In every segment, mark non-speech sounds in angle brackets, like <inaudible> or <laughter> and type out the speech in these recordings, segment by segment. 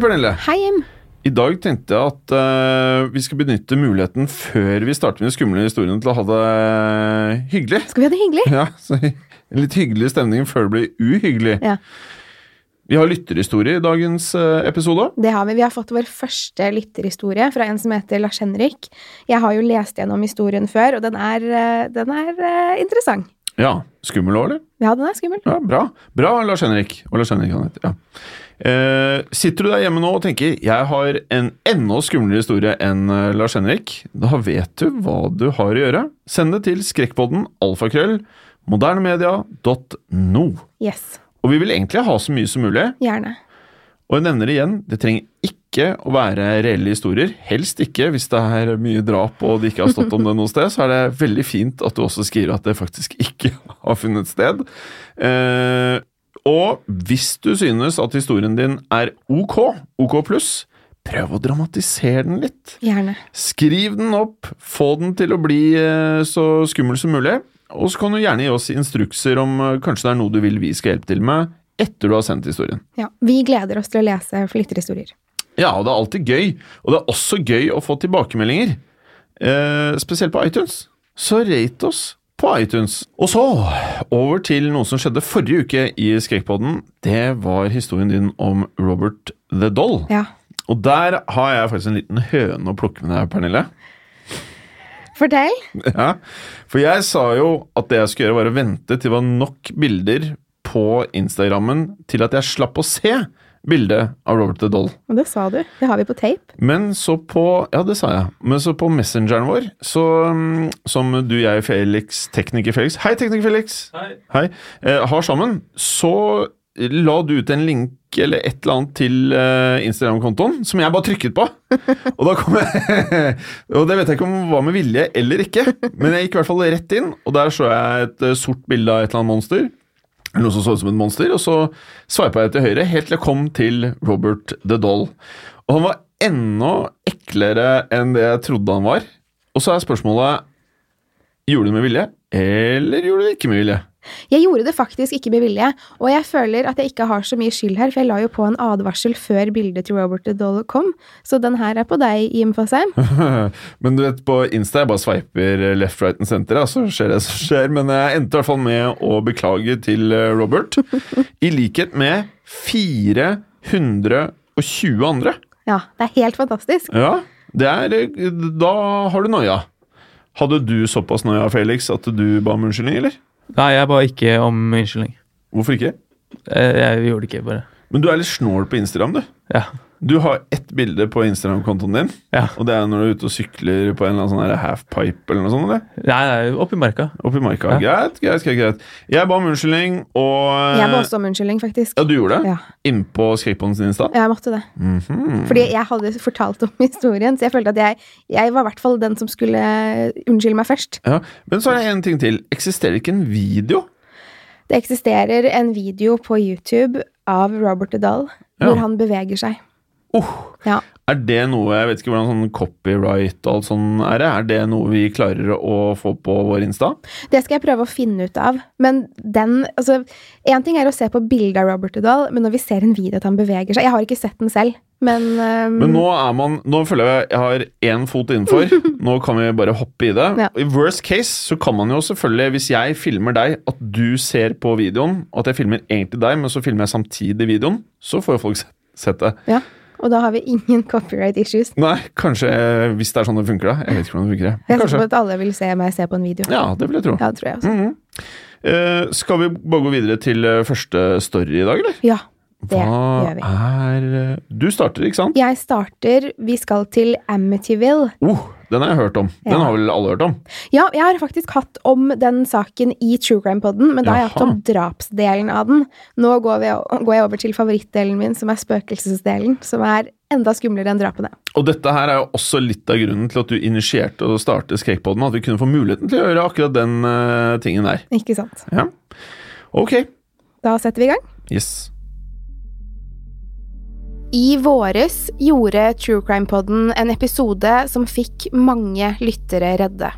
Pernille. Hei, Jim. I dag tenkte jeg at uh, vi skal benytte muligheten før vi starter med de skumle historiene, til å ha det hyggelig. Skal vi ha det hyggelig? Ja, så En litt hyggelig stemning før det blir uhyggelig. Ja. Vi har lytterhistorie i dagens eh, episode. Det har vi. Vi har fått vår første lytterhistorie fra en som heter Lars Henrik. Jeg har jo lest gjennom historien før, og den er, eh, den er interessant. Ja, Skummel òg, eller? Ja, den er skummel. Ja, Bra. Bra, Lars Henrik. Og Lars Henrik han heter, ja. Eh, sitter du der hjemme nå og tenker jeg har en enda skumlere historie enn eh, Lars Henrik, da vet du hva du har å gjøre. Send det til skrekkpodden alfakrøll modernemedia.no. Yes. Og vi vil egentlig ha så mye som mulig. Gjerne. Og jeg nevner det igjen, det trenger ikke å være reelle historier. Helst ikke hvis det er mye drap og det ikke har stått om det noe sted. Så er det veldig fint at du også skriver at det faktisk ikke <laughs> har funnet sted. Eh, og hvis du synes at historien din er ok, ok pluss, prøv å dramatisere den litt. Gjerne. Skriv den opp, få den til å bli eh, så skummel som mulig. Og så kan du gjerne gi oss instrukser om eh, kanskje det er noe du vil vi skal hjelpe til med etter du har sendt historien. Ja. Vi gleder oss til å lese flytterhistorier. Ja, og det er alltid gøy. Og det er også gøy å få tilbakemeldinger. Eh, spesielt på iTunes. Så rate oss på iTunes. Og så over til noe som skjedde forrige uke i Skrekkpodden. Det var historien din om Robert the Doll. Ja. Og der har jeg faktisk en liten høne å plukke med deg, Pernille. Fortell. <laughs> Ja, For jeg sa jo at det jeg skulle gjøre, var å vente til det var nok bilder på Instagrammen til at jeg slapp å se bildet av Robert the Doll. Og det sa du. Det har vi på tape. Men så på Ja, det sa jeg. Men så på messengeren vår, så mm, som du, jeg, Felix, tekniker Felix Hei, tekniker Felix! Hei. Eh, har sammen, så la du ut en link eller et eller annet til eh, Instagram-kontoen, som jeg bare trykket på. <laughs> Og da kom jeg <laughs> Og det vet jeg ikke om var med vilje eller ikke, men jeg gikk i hvert fall rett inn, og der så jeg et eh, sort bilde av et eller annet monster. Noe som så ut som et monster, og så sveipa jeg til høyre helt til jeg kom til Robert the Doll. Og han var enda eklere enn det jeg trodde han var. Og så er spørsmålet Gjorde du det med vilje, eller gjorde du det ikke med vilje? Jeg gjorde det faktisk ikke med vilje, og jeg føler at jeg ikke har så mye skyld her, for jeg la jo på en advarsel før bildet til Robert the Doll kom, så den her er på deg, Jim Fasheim. <laughs> Men du vet, på Insta jeg bare sveiper left, right and center, så skjer det som skjer. Men jeg endte i hvert fall med å beklage til eh, Robert, i likhet med 420 andre. Ja, det er helt fantastisk. Ja, det er eh, Da har du noia. Hadde du såpass noia, Felix, at du ba om unnskyldning, eller? Nei, jeg ba ikke om unnskyldning. Hvorfor ikke? Jeg, jeg gjorde det ikke, bare. Men du er litt snål på Instagram, du. Ja. Du har ett bilde på Instagram-kontoen din, Ja. og det er når du er ute og sykler på en eller annen sånn halfpipe eller noe sånt? eller? Nei, nei, oppi marka. Opp i marka. Greit, greit, greit, greit. Jeg ba om unnskyldning, og Jeg ba også om unnskyldning, faktisk. Ja, du gjorde det? Ja. Innpå Skrekkpodden sin Insta? Jeg måtte det. Mhm. Fordi jeg hadde fortalt om <laughs> historien, så jeg følte at jeg, jeg var i hvert fall den som skulle unnskylde meg først. Ja, Men så er det en ting til. Eksisterer ikke en video? Det eksisterer en video på YouTube av Robert Dahl Ja. hvor han beveger seg. Oh, Ja. er det noe Jeg vet ikke hvordan sånn copyright og alt sånn er det. Er det noe vi klarer å få på vår Insta? Det skal jeg prøve å finne ut av. Men den altså, Én ting er å se på bildet av Robert Udahl men når vi ser en video at han beveger seg Jeg har ikke sett den selv, men, um... Men nå er man Nå føler jeg jeg har én fot innenfor. <laughs> Nå kan vi bare hoppe i det. Ja. I worst case så kan man jo selvfølgelig, hvis jeg filmer deg, at du ser på videoen, at jeg filmer egentlig deg, men så filmer jeg samtidig videoen, så får jo folk sett det. Ja. Og da har vi ingen copyright issues. Nei, kanskje eh, hvis det er sånn det funker, da. Jeg vet ikke hvordan det funker. Jeg tror sikker på at alle vil se meg se på en video. Ja, det vil jeg tro. Ja, det tror jeg også. Mhm. Eh, skal vi bare gå videre til eh, første story i dag, eller? Ja, det Hva gjør vi. er eh, Du starter, ikke sant? Jeg starter Vi skal til Amityville. Oh, den har jeg hørt om. Den Ja. har vel alle hørt om? Ja, jeg har faktisk hatt om den saken i True Crime-podden, men da har jeg hatt om drapsdelen av den. Nå går, vi, går jeg over til favorittdelen min, som er spøkelsesdelen, som er enda skumlere enn drapene. Og dette her er jo også litt av grunnen til at du initierte å starte Skrekkpodden, at vi kunne få muligheten til å gjøre akkurat den uh, tingen der. Ikke sant? Ja. Ok. Da setter vi i gang. Yes. I våres gjorde True Crime-podden en episode som fikk mange lyttere redde.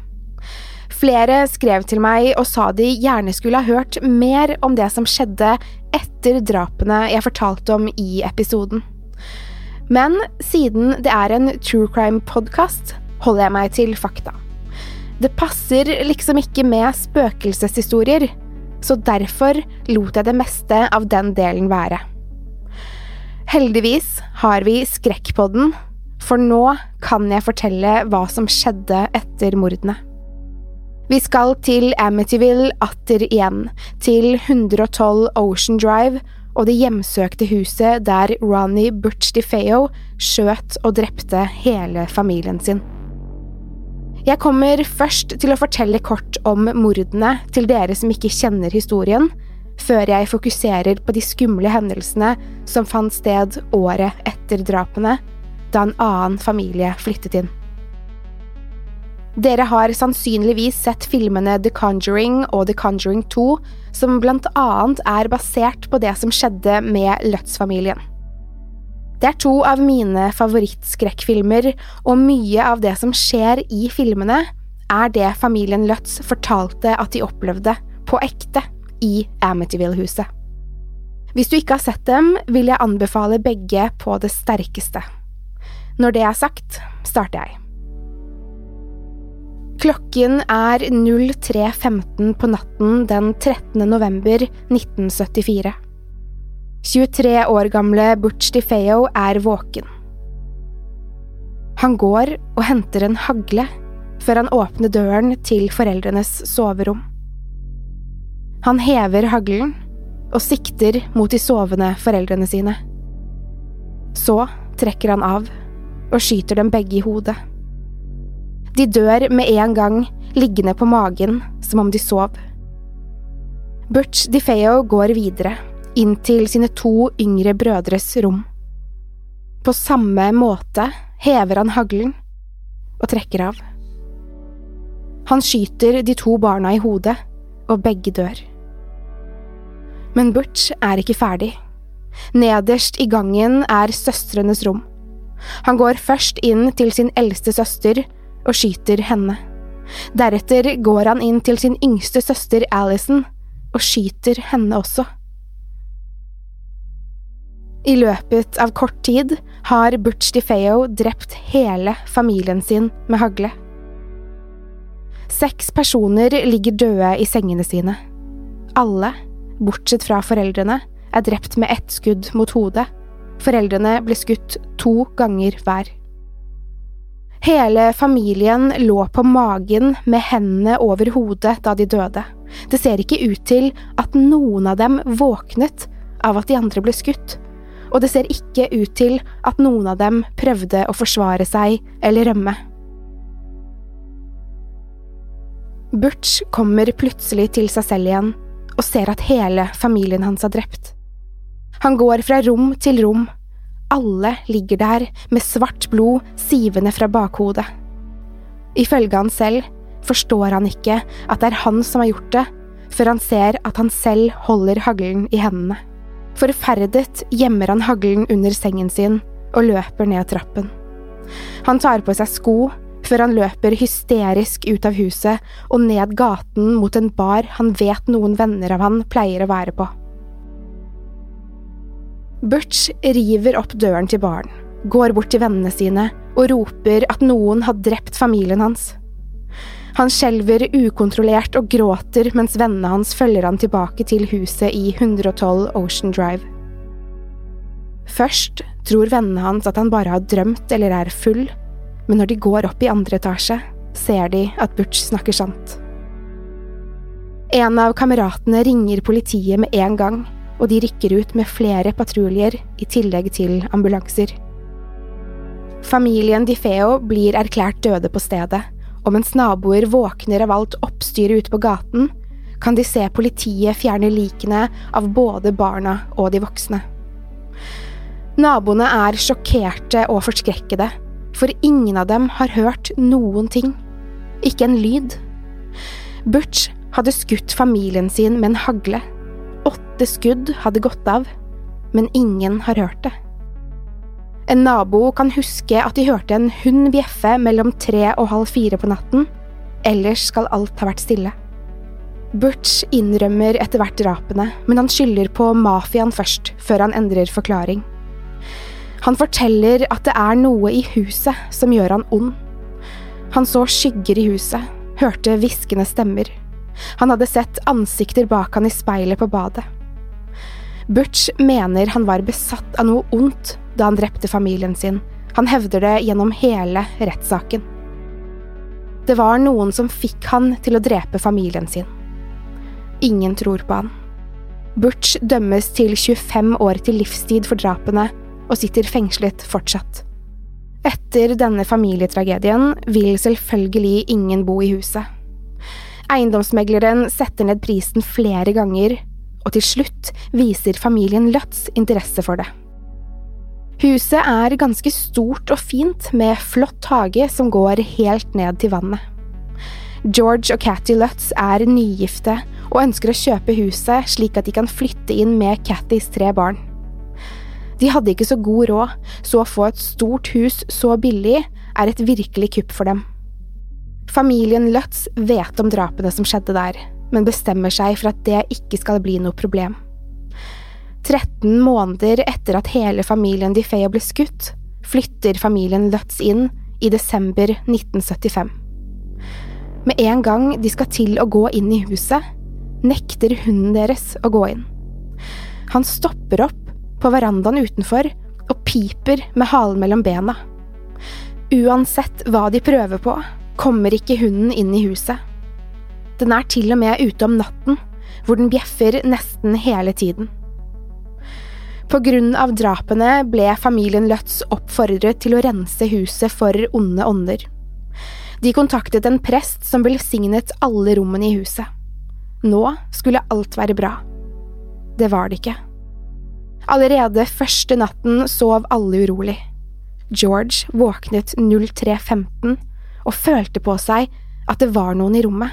Flere skrev til meg og sa de gjerne skulle ha hørt mer om det som skjedde etter drapene jeg fortalte om i episoden. Men siden det er en true crime-podkast, holder jeg meg til fakta. Det passer liksom ikke med spøkelseshistorier, så derfor lot jeg det meste av den delen være. Heldigvis har vi Skrekkpodden, for nå kan jeg fortelle hva som skjedde etter mordene. Vi skal til Amityville atter igjen, til 112 Ocean Drive og det hjemsøkte huset der Ronny Butch DeFeo skjøt og drepte hele familien sin. Jeg kommer først til å fortelle kort om mordene til dere som ikke kjenner historien, før jeg fokuserer på de skumle hendelsene som fant sted året etter drapene, da en annen familie flyttet inn. Dere har sannsynligvis sett filmene The Conjuring og The Conjuring 2, som blant annet er basert på det som skjedde med Lutz-familien. Det er to av mine favorittskrekkfilmer, og mye av det som skjer i filmene, er det familien Lutz fortalte at de opplevde, på ekte, i Amityville-huset. Hvis du ikke har sett dem, vil jeg anbefale begge på det sterkeste. Når det er sagt, starter jeg. Klokken er 03.15 på natten den 13. november 1974. 23 år gamle Butch DeFeo er våken. Han går og henter en hagle før han åpner døren til foreldrenes soverom. Han hever haglen og sikter mot de sovende foreldrene sine. Så trekker han av og skyter dem begge i hodet. De dør med en gang, liggende på magen som om de sov. Butch DeFeo går videre, inn til sine to yngre brødres rom. På samme måte hever han haglen og trekker av. Han skyter de to barna i hodet, og begge dør. Men Butch er ikke ferdig. Nederst i gangen er søstrenes rom. Han går først inn til sin eldste søster og skyter henne. Deretter går han inn til sin yngste søster Alison og skyter henne også. I løpet av kort tid har Butch DeFeo drept hele familien sin med hagle. Seks personer ligger døde i sengene sine. Alle, bortsett fra foreldrene, er drept med ett skudd mot hodet. Foreldrene ble skutt to ganger hver. Hele familien lå på magen med hendene over hodet da de døde. Det ser ikke ut til at noen av dem våknet av at de andre ble skutt, og det ser ikke ut til at noen av dem prøvde å forsvare seg eller rømme. Butch kommer plutselig til seg selv igjen og ser at hele familien hans er drept. Han går fra rom til rom. Alle ligger der med svart blod sivende fra bakhodet. Ifølge han selv forstår han ikke at det er han som har gjort det, før han ser at han selv holder haglen i hendene. Forferdet gjemmer han haglen under sengen sin og løper ned trappen. Han tar på seg sko før han løper hysterisk ut av huset og ned gaten mot en bar han vet noen venner av han pleier å være på. Butch river opp døren til baren, går bort til vennene sine og roper at noen har drept familien hans. Han skjelver ukontrollert og gråter mens vennene hans følger han tilbake til huset i 112 Ocean Drive. Først tror vennene hans at han bare har drømt eller er full, men når de går opp i andre etasje, ser de at Butch snakker sant. En av kameratene ringer politiet med en gang, og de rykker ut med flere patruljer i tillegg til ambulanser. Familien DiFeo blir erklært døde på stedet, og mens naboer våkner av alt oppstyret ute på gaten, kan de se politiet fjerne likene av både barna og de voksne. Naboene er sjokkerte og forskrekkede, for ingen av dem har hørt noen ting. Ikke en lyd. Butch hadde skutt familien sin med en hagle. Åtte skudd hadde gått av, men ingen har hørt det. En nabo kan huske at de hørte en hund bjeffe mellom tre og halv fire på natten, ellers skal alt ha vært stille. Butch innrømmer etter hvert drapene, men han skylder på mafiaen først, før han endrer forklaring. Han forteller at det er noe i huset som gjør han ond. Han så skygger i huset, hørte hviskende stemmer. Han hadde sett ansikter bak han i speilet på badet. Butch mener han var besatt av noe ondt da han drepte familien sin. Han hevder det gjennom hele rettssaken. Det var noen som fikk han til å drepe familien sin. Ingen tror på han. Butch dømmes til 25 år til livstid for drapene, og sitter fengslet fortsatt. Etter denne familietragedien vil selvfølgelig ingen bo i huset. Eiendomsmegleren setter ned prisen flere ganger, og til slutt viser familien Lutz interesse for det. Huset er ganske stort og fint, med flott hage som går helt ned til vannet. George og Cathy Lutz er nygifte og ønsker å kjøpe huset slik at de kan flytte inn med Cathys tre barn. De hadde ikke så god råd, så å få et stort hus så billig er et virkelig kupp for dem. Familien Lutz vet om drapene som skjedde der, men bestemmer seg for at det ikke skal bli noe problem. 13 måneder etter at hele familien DiFeo ble skutt, flytter familien Lutz inn i desember 1975. Med en gang de skal til å gå inn i huset, nekter hunden deres å gå inn. Han stopper opp på verandaen utenfor og piper med halen mellom bena. Uansett hva de prøver på, kommer ikke hunden inn i huset. Den er til og med ute om natten, hvor den bjeffer nesten hele tiden. På grunn av drapene ble familien Lutz oppfordret til å rense huset for onde ånder. De kontaktet en prest som velsignet alle rommene i huset. Nå skulle alt være bra. Det var det ikke. Allerede første natten sov alle urolig. George våknet 03.15 og følte på seg at det var noen i rommet.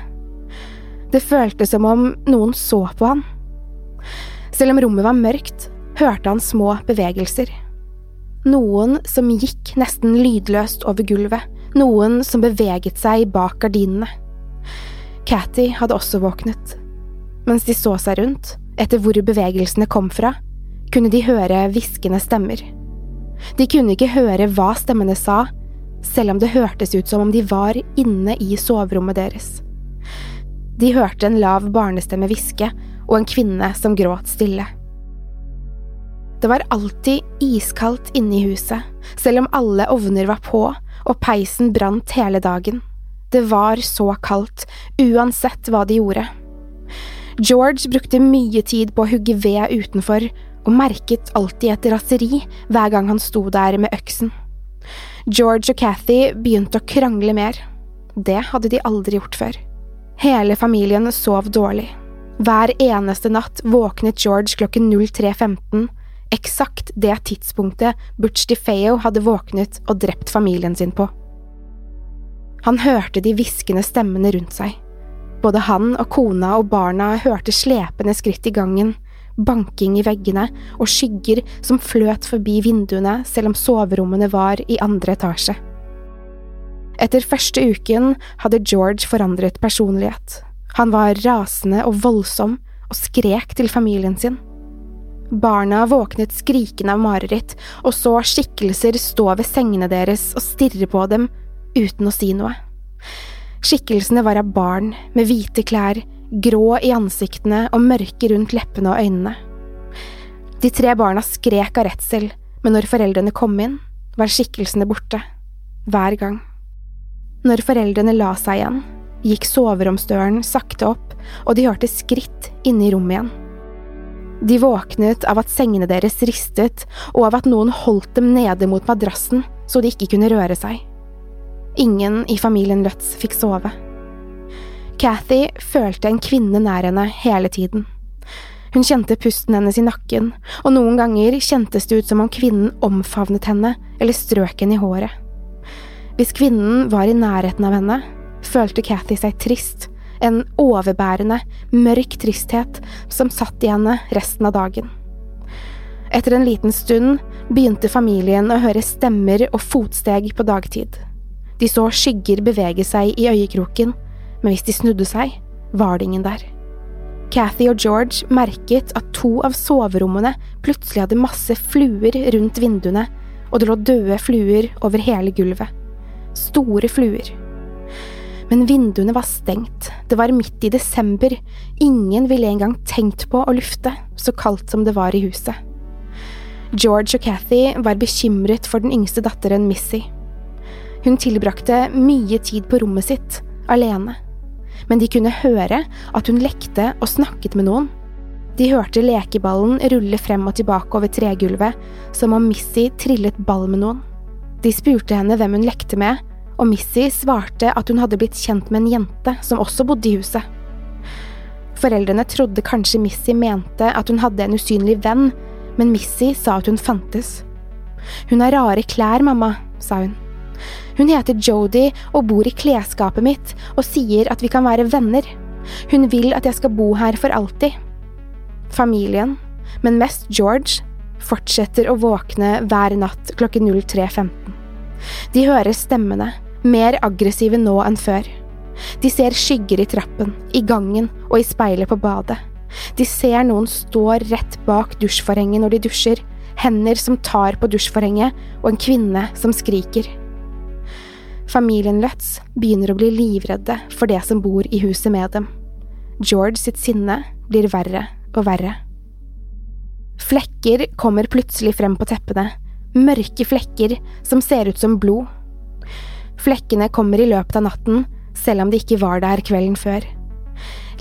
Det føltes som om noen så på han. Selv om rommet var mørkt, hørte han små bevegelser. Noen som gikk nesten lydløst over gulvet, noen som beveget seg bak gardinene. Cathy hadde også våknet. Mens de så seg rundt, etter hvor bevegelsene kom fra, kunne de høre hviskende stemmer. De kunne ikke høre hva stemmene sa, selv om det hørtes ut som om de var inne i soverommet deres. De hørte en lav barnestemme hviske og en kvinne som gråt stille. Det var alltid iskaldt inne i huset, selv om alle ovner var på og peisen brant hele dagen. Det var så kaldt, uansett hva de gjorde. George brukte mye tid på å hugge ved utenfor og merket alltid et raseri hver gang han sto der med øksen. George og Cathy begynte å krangle mer. Det hadde de aldri gjort før. Hele familien sov dårlig. Hver eneste natt våknet George klokken 03.15, eksakt det tidspunktet Butch DeFeo hadde våknet og drept familien sin på. Han hørte de hviskende stemmene rundt seg. Både han og kona og barna hørte slepende skritt i gangen, banking i veggene og skygger som fløt forbi vinduene selv om soverommene var i andre etasje. Etter første uken hadde George forandret personlighet. Han var rasende og voldsom og skrek til familien sin. Barna våknet skrikende av mareritt og så skikkelser stå ved sengene deres og stirre på dem uten å si noe. Skikkelsene var av barn med hvite klær, grå i ansiktene og mørke rundt leppene og øynene. De tre barna skrek av redsel, men når foreldrene kom inn, var skikkelsene borte. Hver gang. Når foreldrene la seg igjen, gikk soveromsdøren sakte opp, og de hørte skritt inne i rommet igjen. De våknet av at sengene deres ristet, og av at noen holdt dem nede mot madrassen så de ikke kunne røre seg. Ingen i familien Lutz fikk sove. Cathy følte en kvinne nær henne hele tiden. Hun kjente pusten hennes i nakken, og noen ganger kjentes det ut som om kvinnen omfavnet henne eller strøk henne i håret. Hvis kvinnen var i nærheten av henne, følte Cathy seg trist, en overbærende, mørk tristhet som satt i henne resten av dagen. Etter en liten stund begynte familien å høre stemmer og fotsteg på dagtid. De så skygger bevege seg i øyekroken, men hvis de snudde seg, var det ingen der. Cathy og George merket at to av soverommene plutselig hadde masse fluer rundt vinduene, og det lå døde fluer over hele gulvet. Store fluer. Men vinduene var stengt, det var midt i desember, ingen ville engang tenkt på å lufte, så kaldt som det var i huset. George og Cathy var bekymret for den yngste datteren Missy. Hun tilbrakte mye tid på rommet sitt, alene, men de kunne høre at hun lekte og snakket med noen. De hørte lekeballen rulle frem og tilbake over tregulvet, som om Missy trillet ball med noen. De spurte henne hvem hun lekte med, og Missy svarte at hun hadde blitt kjent med en jente som også bodde i huset. Foreldrene trodde kanskje Missy mente at hun hadde en usynlig venn, men Missy sa at hun fantes. Hun har rare klær, mamma, sa hun. Hun heter Jodi og bor i klesskapet mitt og sier at vi kan være venner. Hun vil at jeg skal bo her for alltid. Familien, men mest George, fortsetter å våkne hver natt klokken 03.15. De hører stemmene, mer aggressive nå enn før. De ser skygger i trappen, i gangen og i speilet på badet. De ser noen stå rett bak dusjforhenget når de dusjer, hender som tar på dusjforhenget, og en kvinne som skriker. Familien Lutz begynner å bli livredde for det som bor i huset med dem. George sitt sinne blir verre og verre. Flekker kommer plutselig frem på teppene, mørke flekker som ser ut som blod. Flekkene kommer i løpet av natten, selv om de ikke var der kvelden før.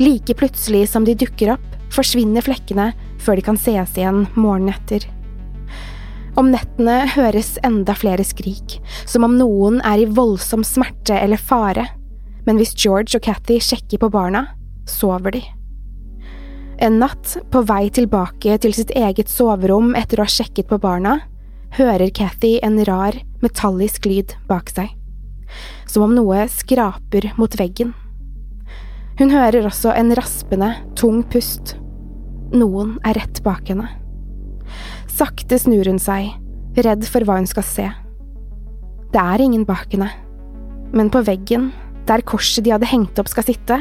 Like plutselig som de dukker opp, forsvinner flekkene før de kan ses igjen morgenen etter. Om nettene høres enda flere skrik, som om noen er i voldsom smerte eller fare, men hvis George og Cathy sjekker på barna, sover de. En natt, på vei tilbake til sitt eget soverom etter å ha sjekket på barna, hører Cathy en rar, metallisk lyd bak seg, som om noe skraper mot veggen. Hun hører også en raspende, tung pust. Noen er rett bak henne. Sakte snur hun seg, redd for hva hun skal se. Det er ingen bak henne, men på veggen, der korset de hadde hengt opp skal sitte,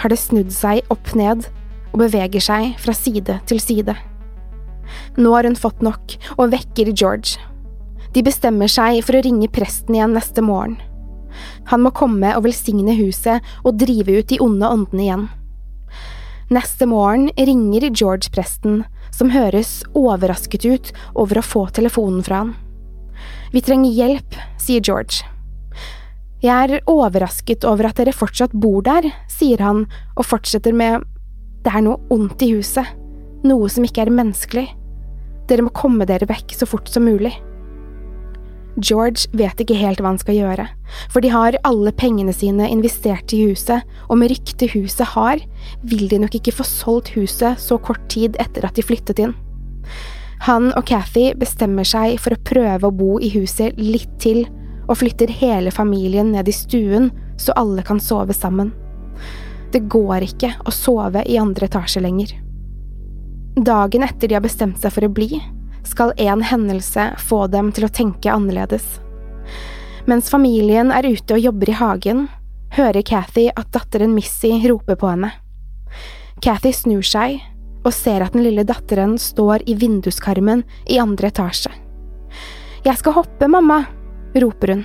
har det snudd seg opp ned og beveger seg fra side til side. Nå har hun fått nok og vekker George. De bestemmer seg for å ringe presten igjen neste morgen. Han må komme og velsigne huset og drive ut de onde åndene igjen. Neste morgen ringer George presten som høres overrasket ut over å få telefonen fra han. Vi trenger hjelp, sier George. Jeg er overrasket over at dere fortsatt bor der, sier han og fortsetter med det er noe ondt i huset, noe som ikke er menneskelig. Dere må komme dere vekk så fort som mulig. George vet ikke helt hva han skal gjøre, for de har alle pengene sine investert i huset, og med ryktet huset har, vil de nok ikke få solgt huset så kort tid etter at de flyttet inn. Han og Cathy bestemmer seg for å prøve å bo i huset litt til, og flytter hele familien ned i stuen så alle kan sove sammen. Det går ikke å sove i andre etasje lenger. Dagen etter de har bestemt seg for å bli, skal en hendelse få dem til å tenke annerledes. Mens familien er ute og jobber i hagen, hører Cathy at datteren Missy roper på henne. Cathy snur seg og ser at den lille datteren står i vinduskarmen i andre etasje. Jeg skal hoppe, mamma, roper hun.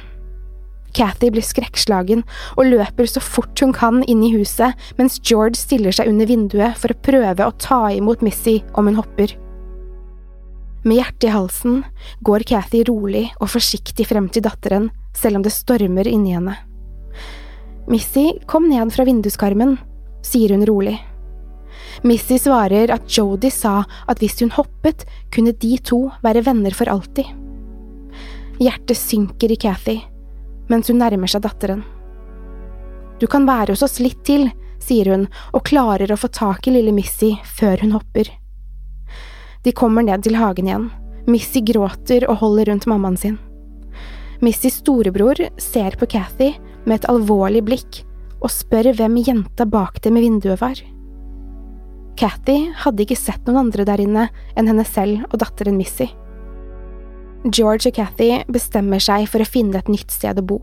Cathy blir skrekkslagen og løper så fort hun kan inn i huset, mens George stiller seg under vinduet for å prøve å ta imot Missy om hun hopper. Med hjertet i halsen går Cathy rolig og forsiktig frem til datteren, selv om det stormer inni henne. Missy, kom ned fra vinduskarmen, sier hun rolig. Missy svarer at Jodi sa at hvis hun hoppet, kunne de to være venner for alltid. Hjertet synker i Cathy mens hun nærmer seg datteren. Du kan være hos oss litt til, sier hun og klarer å få tak i lille Missy før hun hopper. De kommer ned til hagen igjen. Missy gråter og holder rundt mammaen sin. Missys storebror ser på Cathy med et alvorlig blikk og spør hvem jenta bak dem i vinduet var. Cathy hadde ikke sett noen andre der inne enn henne selv og datteren Missy. George og Cathy bestemmer seg for å finne et nytt sted å bo.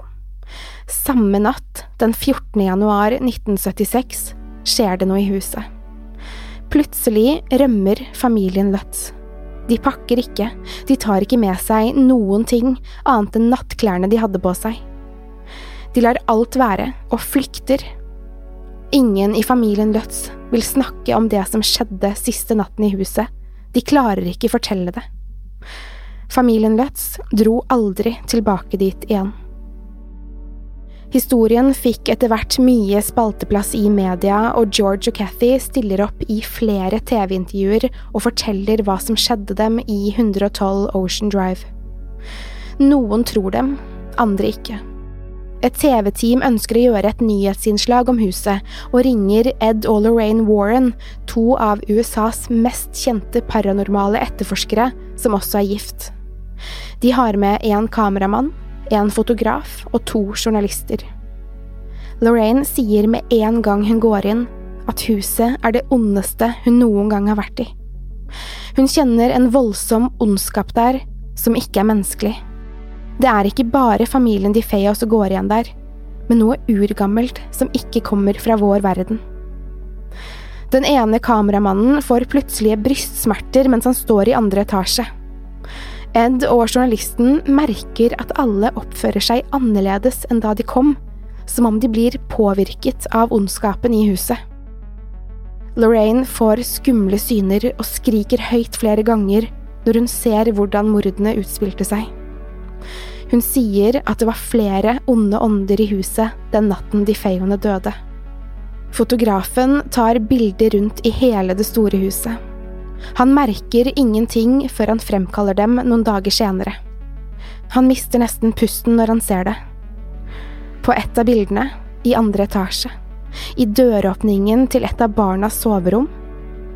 Samme natt, den 14. januar 1976, skjer det noe i huset. Plutselig rømmer familien Lutz. De pakker ikke, de tar ikke med seg noen ting annet enn nattklærne de hadde på seg. De lar alt være og flykter. Ingen i familien Lutz vil snakke om det som skjedde siste natten i huset, de klarer ikke fortelle det. Familien Lutz dro aldri tilbake dit igjen. Historien fikk etter hvert mye spalteplass i media, og George og Cathy stiller opp i flere TV-intervjuer og forteller hva som skjedde dem i 112 Ocean Drive. Noen tror dem, andre ikke. Et TV-team ønsker å gjøre et nyhetsinnslag om huset, og ringer Ed og Lorraine Warren, to av USAs mest kjente paranormale etterforskere, som også er gift. De har med én kameramann, en fotograf og to journalister. Lorraine sier med en gang hun går inn, at huset er det ondeste hun noen gang har vært i. Hun kjenner en voldsom ondskap der, som ikke er menneskelig. Det er ikke bare familien de Fea som går igjen der, men noe urgammelt som ikke kommer fra vår verden. Den ene kameramannen får plutselige brystsmerter mens han står i andre etasje. Ed og journalisten merker at alle oppfører seg annerledes enn da de kom, som om de blir påvirket av ondskapen i huset. Lorraine får skumle syner og skriker høyt flere ganger når hun ser hvordan mordene utspilte seg. Hun sier at det var flere onde ånder i huset den natten de Fayone døde. Fotografen tar bilder rundt i hele det store huset. Han merker ingenting før han fremkaller dem noen dager senere. Han mister nesten pusten når han ser det. På et av bildene, i andre etasje, i døråpningen til et av barnas soverom,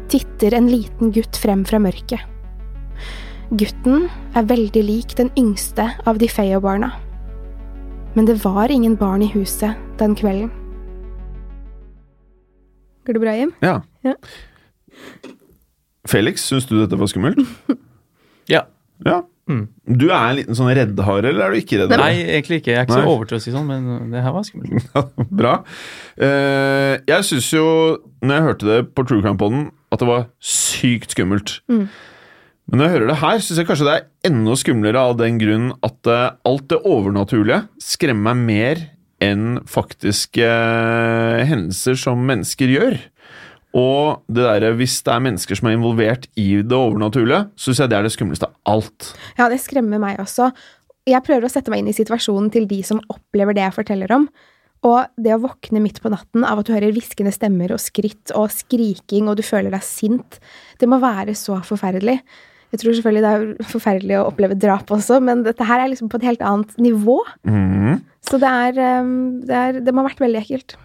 titter en liten gutt frem fra mørket. Gutten er veldig lik den yngste av de Feo-barna. Men det var ingen barn i huset den kvelden. Går det bra, Jim? Ja. Ja. Felix, syns du dette var skummelt? <laughs> Ja. Ja. Du er en liten sånn reddhare, eller er du ikke redd? Nei, egentlig ikke. Jeg er ikke Nei. så overtrøstig sånn, men det her var skummelt. <laughs> Bra. Uh, jeg syns jo, når jeg hørte det på True Crime Poden, at det var sykt skummelt. Mm. Men når jeg hører det her, syns jeg kanskje det er enda skumlere av den grunn at uh, alt det overnaturlige skremmer meg mer enn faktiske uh, hendelser som mennesker gjør. Og det der, hvis det er mennesker som er involvert i det overnaturlige, syns jeg det er det skumleste av alt. Ja, det skremmer meg også. Jeg prøver å sette meg inn i situasjonen til de som opplever det jeg forteller om. Og det å våkne midt på natten av at du hører hviskende stemmer og skritt og skriking, og du føler deg sint, det må være så forferdelig. Jeg tror selvfølgelig det er forferdelig å oppleve drap også, men dette her er liksom på et helt annet nivå. Mm. Så det er, um, det er Det må ha vært veldig ekkelt.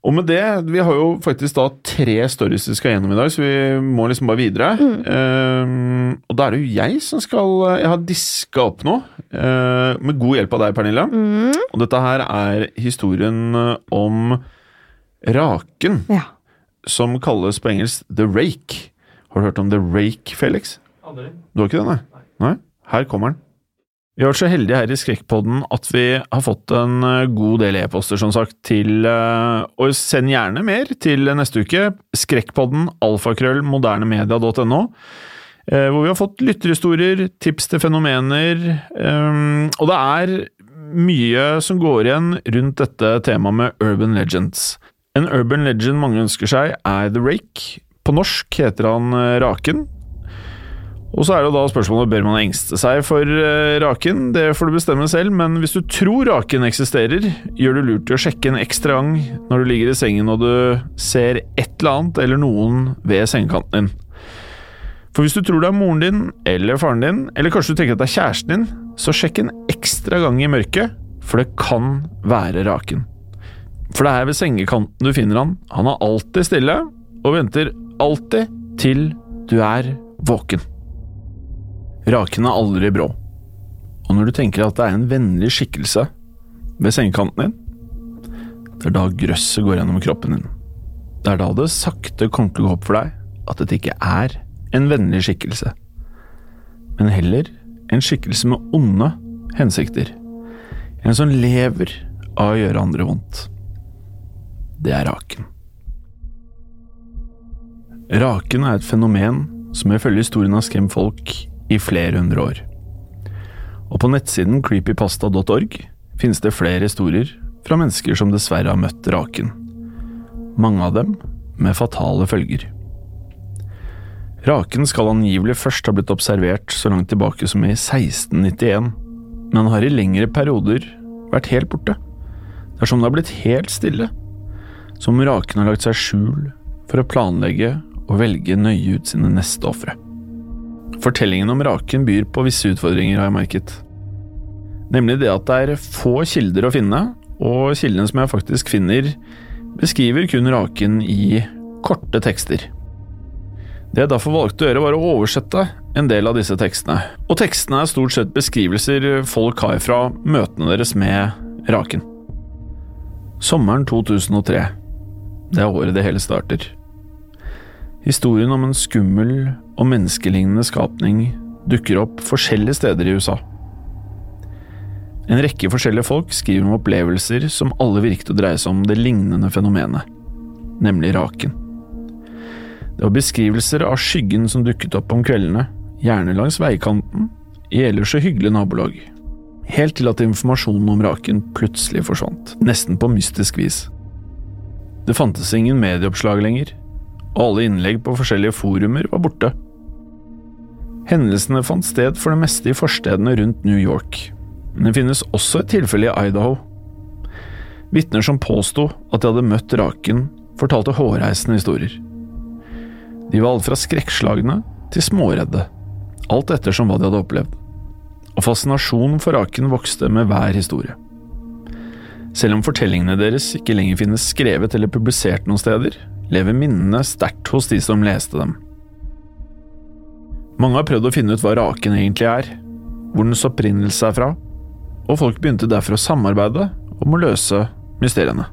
Og med det, vi har jo faktisk da tre stories vi skal gjennom i dag, så vi må liksom bare videre. Ehm, og da er det jo jeg som skal Jeg har diska opp noe, uh, med god hjelp av deg, Pernille. Og dette her er historien om raken, Ja. som kalles på engelsk The Rake. Har du hørt om The Rake, Felix? Aldri. Du har ikke det, nei? Nei? Her kommer den. Vi har vært så heldige her i Skrekkpodden at vi har fått en eh, god del e-poster, som sagt, til eh, Og send gjerne mer til neste uke. Skrekkpodden, alfakrøll, modernemedia.no. eh, Hvor vi har fått lytterhistorier, tips til fenomener. Og det er mye som går igjen rundt dette temaet med urban legends. En urban legend mange ønsker seg, er The Rake. På norsk heter han Raken. Og så er det da spørsmålet bør man engste seg for eh, raken. Det får du bestemme selv, men hvis du tror raken eksisterer, gjør du lurt i å sjekke en ekstra gang når du ligger i sengen og du ser et eller annet eller noen ved sengekanten din. For hvis du tror det er moren din eller faren din, eller kanskje du tenker at det er kjæresten din, så sjekk en ekstra gang i mørket, for det kan være raken. For det er ved sengekanten du finner han. Han er alltid stille, og venter alltid til du er våken. Raken er aldri brå, og når du tenker at det er en vennlig skikkelse ved sengekanten din, det er da grøsset går gjennom kroppen din. Det er da det sakte kommer til å gå opp for deg at dette ikke er en vennlig skikkelse, men heller en skikkelse med onde hensikter. En som lever av å gjøre andre vondt. Det er raken. Raken er et fenomen som ifølge historien har skremt folk i flere hundre år. Og på nettsiden creepypasta.org finnes det flere historier fra mennesker som dessverre har møtt raken. Mange av dem med fatale følger. Raken skal angivelig først ha blitt observert så langt tilbake som i 1691, men har i lengre perioder vært helt borte. Er det har blitt helt stille. Som raken har lagt seg skjul for å planlegge og velge nøye ut sine neste ofre. Fortellingen om raken byr på visse utfordringer, har jeg merket. Nemlig det at det er få kilder å finne, og kildene som jeg faktisk finner, beskriver kun raken i korte tekster. Det jeg derfor valgte å gjøre, var å oversette en del av disse tekstene. Og tekstene er stort sett beskrivelser folk har fra møtene deres med raken. Sommeren 2003. Det er året det hele starter. Historien om en skummel og menneskelignende skapning dukker opp forskjellige steder i USA. En rekke forskjellige folk skriver om opplevelser som alle virket å dreie seg om det lignende fenomenet, nemlig raken. Det var beskrivelser av skyggen som dukket opp om kveldene, gjerne langs veikanten, i ellers så hyggelige nabolag. Helt til at informasjonen om raken plutselig forsvant, nesten på mystisk vis. Det fantes ingen medieoppslag lenger, og alle innlegg på forskjellige forumer var borte. Hendelsene fant sted for det meste i forstedene rundt New York, men det finnes også et tilfelle i Idaho. Vitner som påsto at de hadde møtt raken, fortalte hårreisende historier. De var alt fra skrekkslagne til småredde, alt ettersom hva de hadde opplevd. Og fascinasjonen for raken vokste med hver historie. Selv om fortellingene deres ikke lenger finnes skrevet eller publisert noen steder, lever minnene sterkt hos de som leste dem. Mange har prøvd å finne ut hva raken egentlig er, hvor dens opprinnelse er fra, og folk begynte derfor å samarbeide om å løse mysteriene.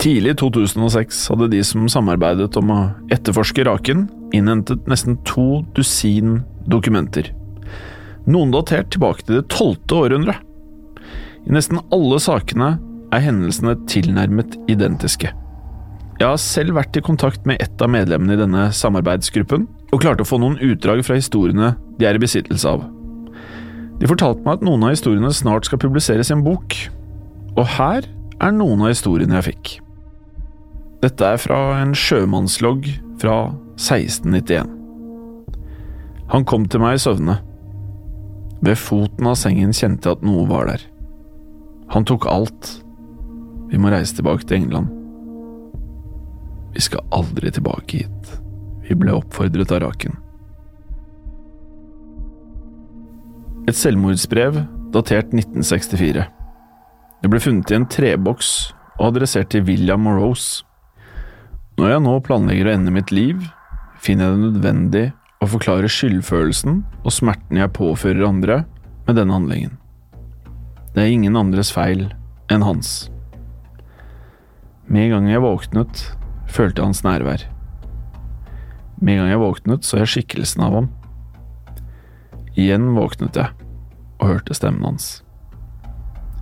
Tidlig i 2006 hadde de som samarbeidet om å etterforske raken, innhentet nesten to dusin dokumenter. Noen datert tilbake til det tolvte århundre. I nesten alle sakene er hendelsene tilnærmet identiske. Jeg har selv vært i kontakt med ett av medlemmene i denne samarbeidsgruppen, og klarte å få noen utdrag fra historiene de er i besittelse av. De fortalte meg at noen av historiene snart skal publiseres i en bok, og her er noen av historiene jeg fikk. Dette er fra en sjømannslogg fra 1691. Han kom til meg i søvne. Ved foten av sengen kjente jeg at noe var der. Han tok alt. Vi må reise tilbake til England. Vi skal aldri tilbake hit. Vi ble oppfordret av raken. Et selvmordsbrev datert 1964. Det ble funnet i en treboks og adressert til William og Rose. Når jeg nå planlegger å ende mitt liv, finner jeg det nødvendig å forklare skyldfølelsen og smerten jeg påfører andre med denne handlingen. Det er ingen andres feil enn hans. Med en gang jeg våknet, følte hans nærvær. Med en gang jeg våknet, så jeg skikkelsen av ham. Igjen våknet jeg og hørte stemmen hans.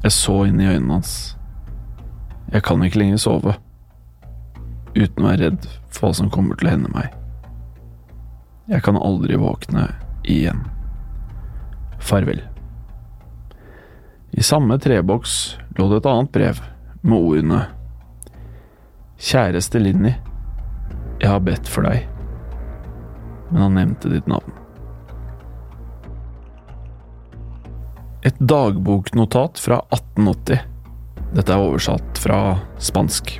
Jeg så inn i øynene hans. Jeg kan ikke lenger sove uten å være redd for hva som kommer til å hende meg. Jeg kan aldri våkne igjen. Farvel. I samme treboks lå det et annet brev med ordene Kjæreste Linni, jeg har bedt for deg, men han nevnte ditt navn. Et dagboknotat fra 1880. Dette er oversatt fra spansk.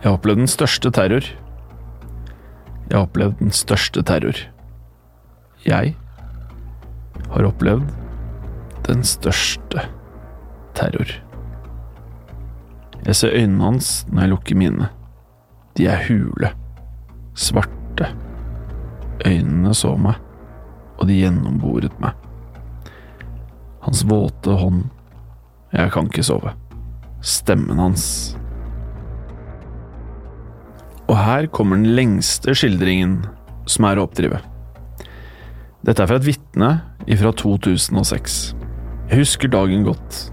Jeg har opplevd den største terror. Jeg har opplevd den største terror. Jeg har opplevd den største terror. Jeg ser øynene hans når jeg lukker mine. De er hule. Svarte. Øynene så meg, og de gjennomboret meg. Hans våte hånd. Jeg kan ikke sove. Stemmen hans. Og her kommer den lengste skildringen som er å oppdrive. Dette er fra et vitne ifra 2006. Jeg husker dagen godt.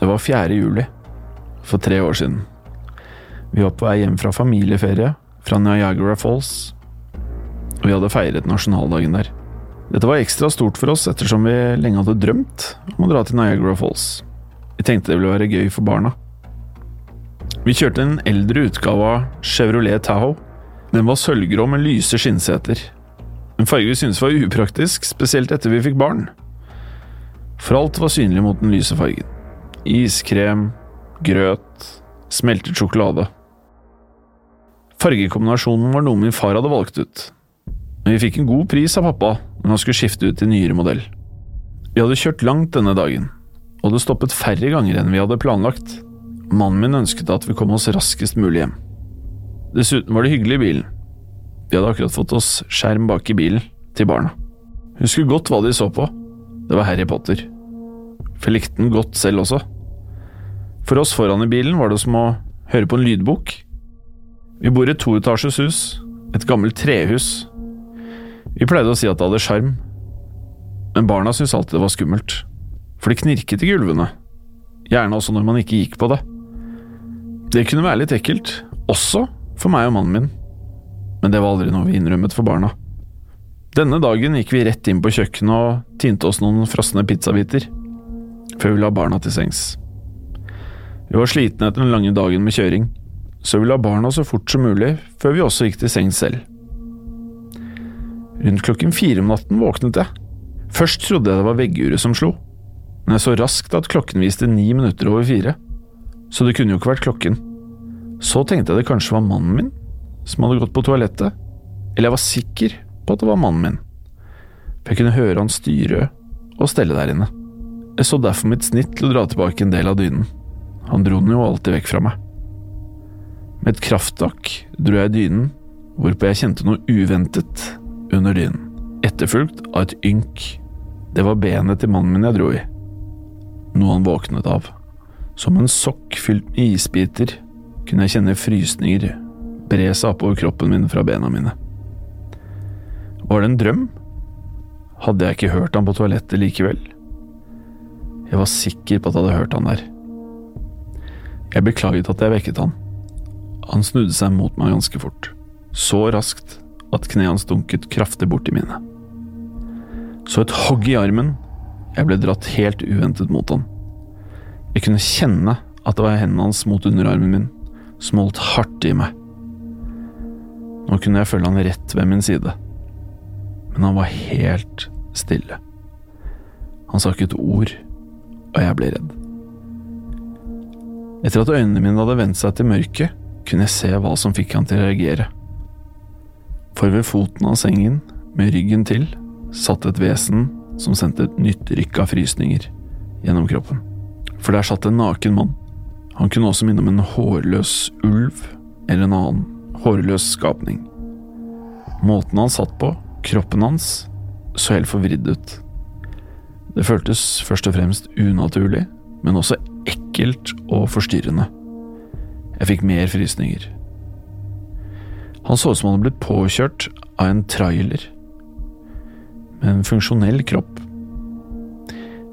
Det var 4. juli, for tre år siden. Vi var på vei hjem fra familieferie fra Niagara Falls, og vi hadde feiret nasjonaldagen der. Dette var ekstra stort for oss ettersom vi lenge hadde drømt om å dra til Niagara Falls. Vi tenkte det ville være gøy for barna. Vi kjørte en eldre utgave av Chevrolet Tahoe. Den var sølvgrå med lyse skinnseter. En farge vi syntes var upraktisk, spesielt etter vi fikk barn. For alt var synlig mot den lyse fargen. Iskrem, grøt, smeltet sjokolade. Fargekombinasjonen var noe min far hadde valgt ut, men vi fikk en god pris av pappa når han skulle skifte ut til nyere modell. Vi hadde kjørt langt denne dagen, og det stoppet færre ganger enn vi hadde planlagt. Mannen min ønsket at vi kom oss raskest mulig hjem. Dessuten var det hyggelig i bilen. Vi hadde akkurat fått oss skjerm bak i bilen, til barna. Husker godt hva de så på. Det var Harry Potter. For likte den godt selv også. For oss foran i bilen var det som å høre på en lydbok. Vi bor i et toetasjes hus, et gammelt trehus. Vi pleide å si at det hadde sjarm, men barna syntes alltid det var skummelt, for det knirket i gulvene, gjerne også når man ikke gikk på det. Det kunne være litt ekkelt, også for meg og mannen min, men det var aldri noe vi innrømmet for barna. Denne dagen gikk vi rett inn på kjøkkenet og tinte oss noen frosne pizzabiter, før vi la barna til sengs. Vi var slitne etter den lange dagen med kjøring, så vi la barna så fort som mulig før vi også gikk til sengs selv. Rundt klokken fire om natten våknet jeg. Først trodde jeg det var vegguret som slo, men jeg så raskt at klokken viste ni minutter over fire, så det kunne jo ikke vært klokken. Så tenkte jeg det kanskje var mannen min som hadde gått på toalettet, eller jeg var sikker på at det var mannen min, for jeg kunne høre han styre og stelle der inne. Jeg så derfor mitt snitt til å dra tilbake en del av dynen. Han dro den jo alltid vekk fra meg. Med et krafttak dro jeg dynen, hvorpå jeg kjente noe uventet under dynen, etterfulgt av et ynk. Det var benet til mannen min jeg dro i. Noe han våknet av. Som en sokk fylt med isbiter kunne jeg kjenne frysninger bre seg oppover kroppen min fra bena mine. Var det en drøm? Hadde jeg ikke hørt han på toalettet likevel? Jeg var sikker på at jeg hadde hørt han der. Jeg beklaget at jeg vekket han. Han snudde seg mot meg ganske fort, så raskt at kneet hans dunket kraftig borti mine. Så et hogg i armen, jeg ble dratt helt uventet mot han. Jeg kunne kjenne at det var hendene hans mot underarmen min, som holdt hardt i meg. Nå kunne jeg følge han rett ved min side, men han var helt stille. Han sa ikke et ord, og jeg ble redd. Etter at øynene mine hadde vendt seg til mørket, kunne jeg se hva som fikk han til å reagere. For ved foten av sengen, med ryggen til, satt et vesen som sendte et nytt rykk av frysninger gjennom kroppen. For der satt en naken mann. Han kunne også minne om en hårløs ulv eller en annen hårløs skapning. Måten han satt på, kroppen hans, så helt forvridd ut. Det føltes først og fremst unaturlig, men også ekkelt og forstyrrende. Jeg fikk mer frysninger. Han så ut som han hadde blitt påkjørt av en trailer. Med en funksjonell kropp.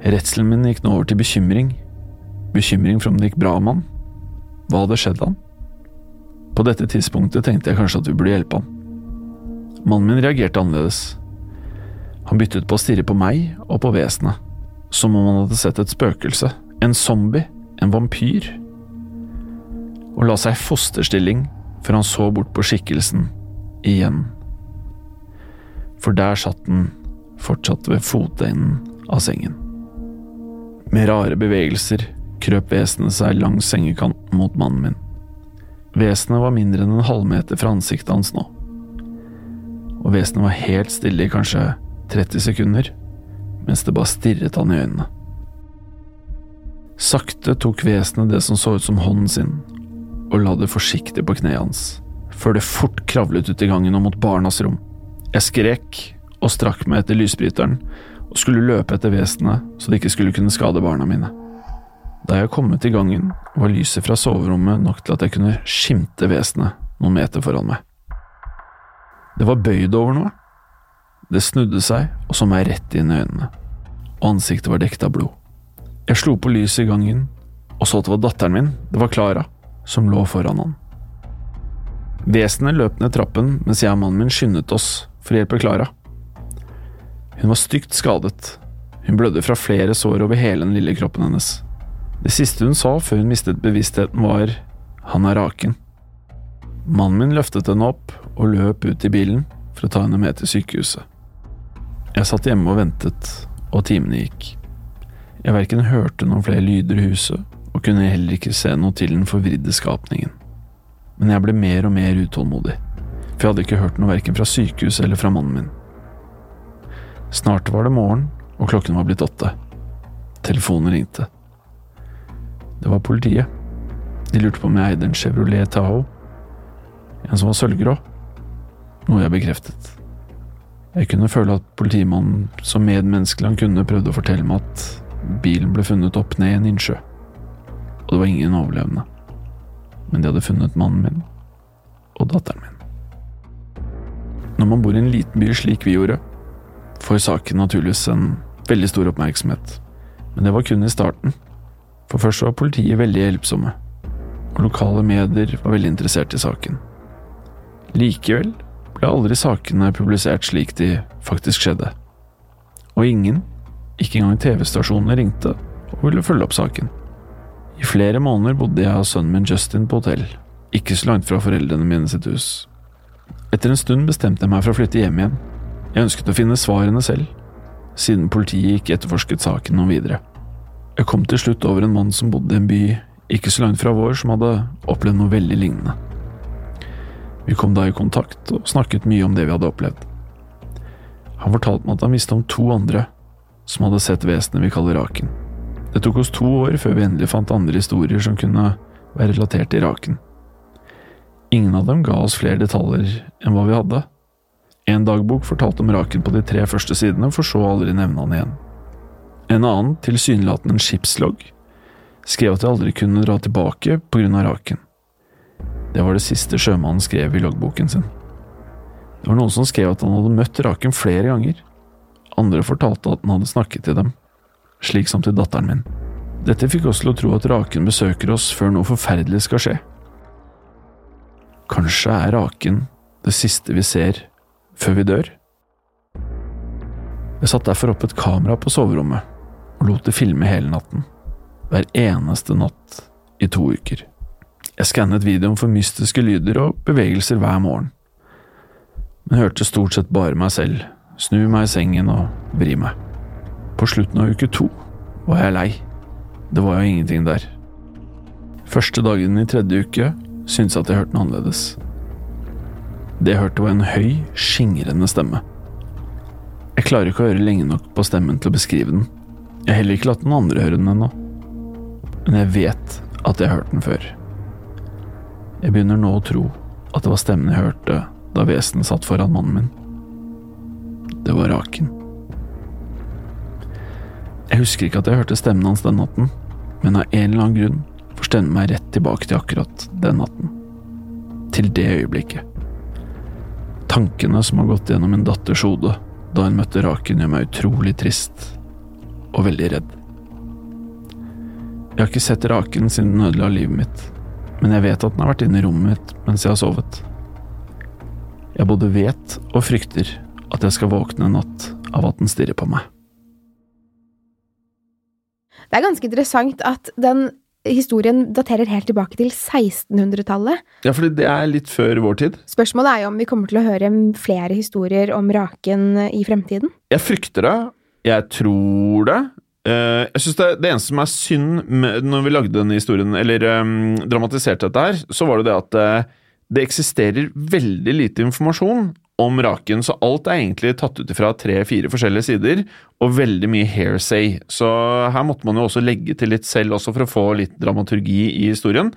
Redselen min gikk nå over til bekymring. Bekymring for om det gikk bra med han. Hva hadde skjedd han? På dette tidspunktet tenkte jeg kanskje at vi burde hjelpe han. Mannen min reagerte annerledes. Han byttet på å stirre på meg og på vesenet, som om han hadde sett et spøkelse, en zombie, en vampyr, og la seg i fosterstilling før han så bort på skikkelsen igjen. For der satt den fortsatt ved fotenden av sengen. Med rare bevegelser krøp vesenet seg langs sengekanten mot mannen min. Vesenet var mindre enn en halvmeter fra ansiktet hans nå. Og vesenet var helt stille i kanskje 30 sekunder, mens det bare stirret han i øynene. Sakte tok vesenet det som så ut som hånden sin, og la det forsiktig på kneet hans, før det fort kravlet ut i gangen og mot barnas rom. Jeg skrek og strakk meg etter lysbryteren og skulle løpe etter vesenet så det ikke skulle kunne skade barna mine. Da jeg kom ut i gangen, var lyset fra soverommet nok til at jeg kunne skimte vesenet noen meter foran meg. Det var bøyd over noe. Det snudde seg og så meg rett inn i øynene, og ansiktet var dekket av blod. Jeg slo på lyset i gangen og så at det var datteren min, det var Klara, som lå foran han. Vesenet løp ned trappen mens jeg og mannen min skyndet oss for å hjelpe Klara. Hun var stygt skadet. Hun blødde fra flere sår over hele den lille kroppen hennes. Det siste hun sa før hun mistet bevisstheten, var han er raken. Mannen min løftet henne opp og løp ut i bilen for å ta henne med til sykehuset. Jeg satt hjemme og ventet, og timene gikk. Jeg verken hørte noen flere lyder i huset, og kunne heller ikke se noe til den forvridde skapningen. Men jeg ble mer og mer utålmodig, for jeg hadde ikke hørt noe verken fra sykehuset eller fra mannen min. Snart var det morgen, og klokken var blitt åtte. Telefonen ringte. Det var politiet. De lurte på om jeg eide en Chevrolet Tahoe. En som var sølvgrå. Noe jeg bekreftet. Jeg kunne føle at politimannen, så medmenneskelig han kunne, prøvde å fortelle meg at bilen ble funnet opp ned i en innsjø. Og det var ingen overlevende. Men de hadde funnet mannen min og datteren min. Når man bor i en liten by slik vi gjorde, får saken naturligvis en veldig stor oppmerksomhet. Men det var kun i starten. For først var politiet veldig hjelpsomme, og lokale medier var veldig interessert i saken. Likevel ble aldri sakene publisert slik de faktisk skjedde. Og ingen, ikke engang TV-stasjonene, ringte og ville følge opp saken. I flere måneder bodde jeg og sønnen min Justin på hotell, ikke så langt fra foreldrene mine sitt hus. Etter en stund bestemte jeg meg for å flytte hjem igjen. Jeg ønsket å finne svarene selv, siden politiet ikke etterforsket saken noe videre. Jeg kom til slutt over en mann som bodde i en by ikke så langt fra vår, som hadde opplevd noe veldig lignende. Vi kom da i kontakt og snakket mye om det vi hadde opplevd. Han fortalte meg at han visste om to andre som hadde sett vesenet vi kaller Raken. Det tok oss to år før vi endelig fant andre historier som kunne være relatert til Raken. Ingen av dem ga oss flere detaljer enn hva vi hadde. En dagbok fortalte om Raken på de tre første sidene, for så aldri nevne han igjen. En annen, tilsynelatende en skipslogg, skrev at jeg aldri kunne dra tilbake på grunn av Raken. Det var det siste sjømannen skrev i loggboken sin. Det var noen som skrev at han hadde møtt Raken flere ganger. Andre fortalte at han hadde snakket til dem slik som til datteren min. Dette fikk oss til å tro at Raken besøker oss før noe forferdelig skal skje. Kanskje er Raken det siste vi ser før vi dør? Jeg satte derfor opp et kamera på soverommet og lot det filme hele natten, hver eneste natt i to uker. Jeg skannet videoen for mystiske lyder og bevegelser hver morgen, men hørte stort sett bare meg selv snu meg i sengen og vri meg. På slutten av uke to var jeg lei. Det var jo ingenting der. Første dagen i tredje uke syntes jeg at jeg hørte noe annerledes. Det jeg hørte var en høy, skingrende stemme. Jeg klarer ikke å høre lenge nok på stemmen til å beskrive den. Jeg har heller ikke latt noen andre høre den ennå. Men jeg vet at jeg har hørt den før. Jeg begynner nå å tro at det var stemmen jeg hørte da vesenet satt foran mannen min. Det var Raken. Jeg husker ikke at jeg hørte stemmen hans den natten, men av en eller annen grunn får stemmen meg rett tilbake til akkurat den natten. Til det øyeblikket. Tankene som har gått gjennom min datters hode da hun møtte Raken, gjør meg utrolig trist og veldig redd. Jeg har ikke sett Raken siden den ødela livet mitt, men jeg vet at den har vært inne i rommet mitt mens jeg har sovet. Jeg både vet og frykter at jeg skal våkne en natt av at den stirrer på meg. Det er ganske interessant at den historien daterer helt tilbake til 1600-tallet. Ja, fordi det er litt før vår tid. Spørsmålet er jo om vi kommer til å høre flere historier om Raken i fremtiden? Jeg frykter det. Jeg tror det. Eh, jeg synes det, det eneste som er synd med, når vi lagde denne historien, eller um, dramatiserte dette her, så var det det at uh, det eksisterer veldig lite informasjon om Raken, så alt er egentlig tatt ut fra tre-fire forskjellige sider, og veldig mye hairsay. Så her måtte man jo også legge til litt selv også for å få litt dramaturgi i historien.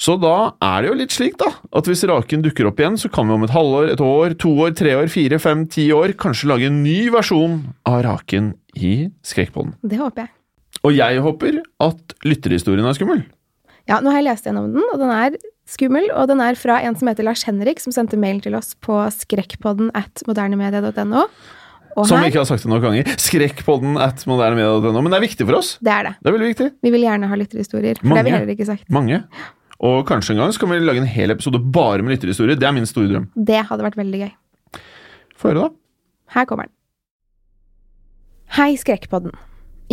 Så da er det jo litt slik, da, at hvis Raken dukker opp igjen, så kan vi om et halvår, et år, to år, tre år, fire, fem, ti år kanskje lage en ny versjon av Raken i Skrekkpodden. Det håper jeg. Og jeg håper at lytterhistorien er skummel. Ja, nå har jeg lest gjennom den, og den er skummel, og den er fra en som heter Lars Henrik, som sendte mail til oss på skrekkpodden at modernemedia.no. Som vi ikke har sagt det noen ganger. Skrekkpodden at modernemedia.no. Men det er viktig for oss. Det er det. Det er veldig viktig. Vi vil gjerne ha lytterhistorier, for Mange. det har vi heller ikke sagt. Mange. Og kanskje en gang så kan vi lage en hel episode bare med lytterhistorier. Det er min store drøm. Det hadde vært veldig gøy. Få høre, da. Her kommer den. Hei, Skrekkpodden.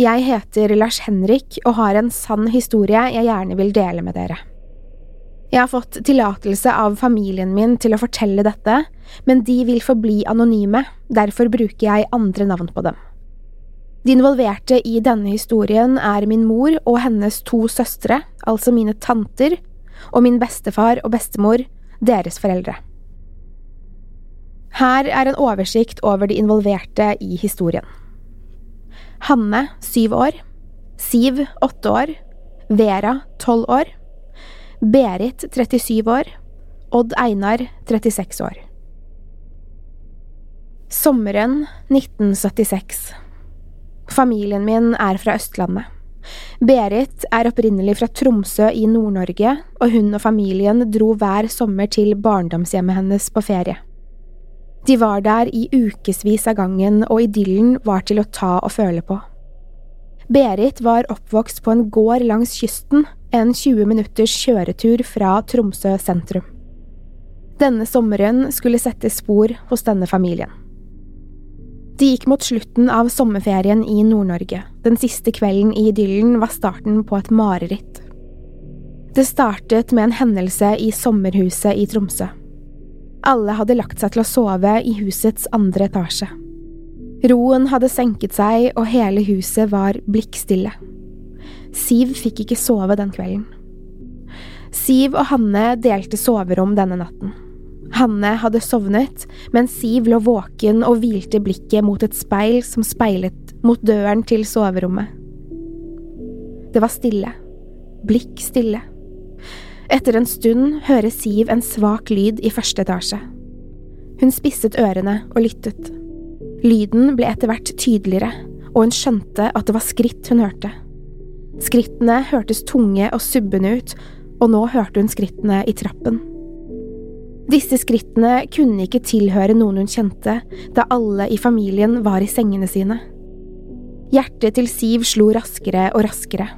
Jeg heter Lars Henrik og har en sann historie jeg gjerne vil dele med dere. Jeg har fått tillatelse av familien min til å fortelle dette, men de vil forbli anonyme, derfor bruker jeg andre navn på dem. De involverte i denne historien er min mor og hennes to søstre, altså mine tanter, og min bestefar og bestemor, deres foreldre. Her er en oversikt over de involverte i historien. Hanne, syv år. Siv, åtte år. Vera, tolv år. Berit, 37 år. Odd Einar, 36 år. Sommeren 1976. Familien min er fra Østlandet. Berit er opprinnelig fra Tromsø i Nord-Norge, og hun og familien dro hver sommer til barndomshjemmet hennes på ferie. De var der i ukevis av gangen, og idyllen var til å ta og føle på. Berit var oppvokst på en gård langs kysten, en 20 minutters kjøretur fra Tromsø sentrum. Denne sommeren skulle sette spor hos denne familien. Det gikk mot slutten av sommerferien i Nord-Norge. Den siste kvelden i idyllen var starten på et mareritt. Det startet med en hendelse i sommerhuset i Tromsø. Alle hadde lagt seg til å sove i husets andre etasje. Roen hadde senket seg, og hele huset var blikkstille. Siv fikk ikke sove den kvelden. Siv og Hanne delte soverom denne natten. Hanne hadde sovnet, mens Siv lå våken og hvilte blikket mot et speil som speilet mot døren til soverommet. Det var stille. Blikk stille. Etter en stund hører Siv en svak lyd i første etasje. Hun spisset ørene og lyttet. Lyden ble etter hvert tydeligere, og hun skjønte at det var skritt hun hørte. Skrittene hørtes tunge og subbende ut, og nå hørte hun skrittene i trappen. Disse skrittene kunne ikke tilhøre noen hun kjente, da alle i familien var i sengene sine. Hjertet til Siv slo raskere og raskere.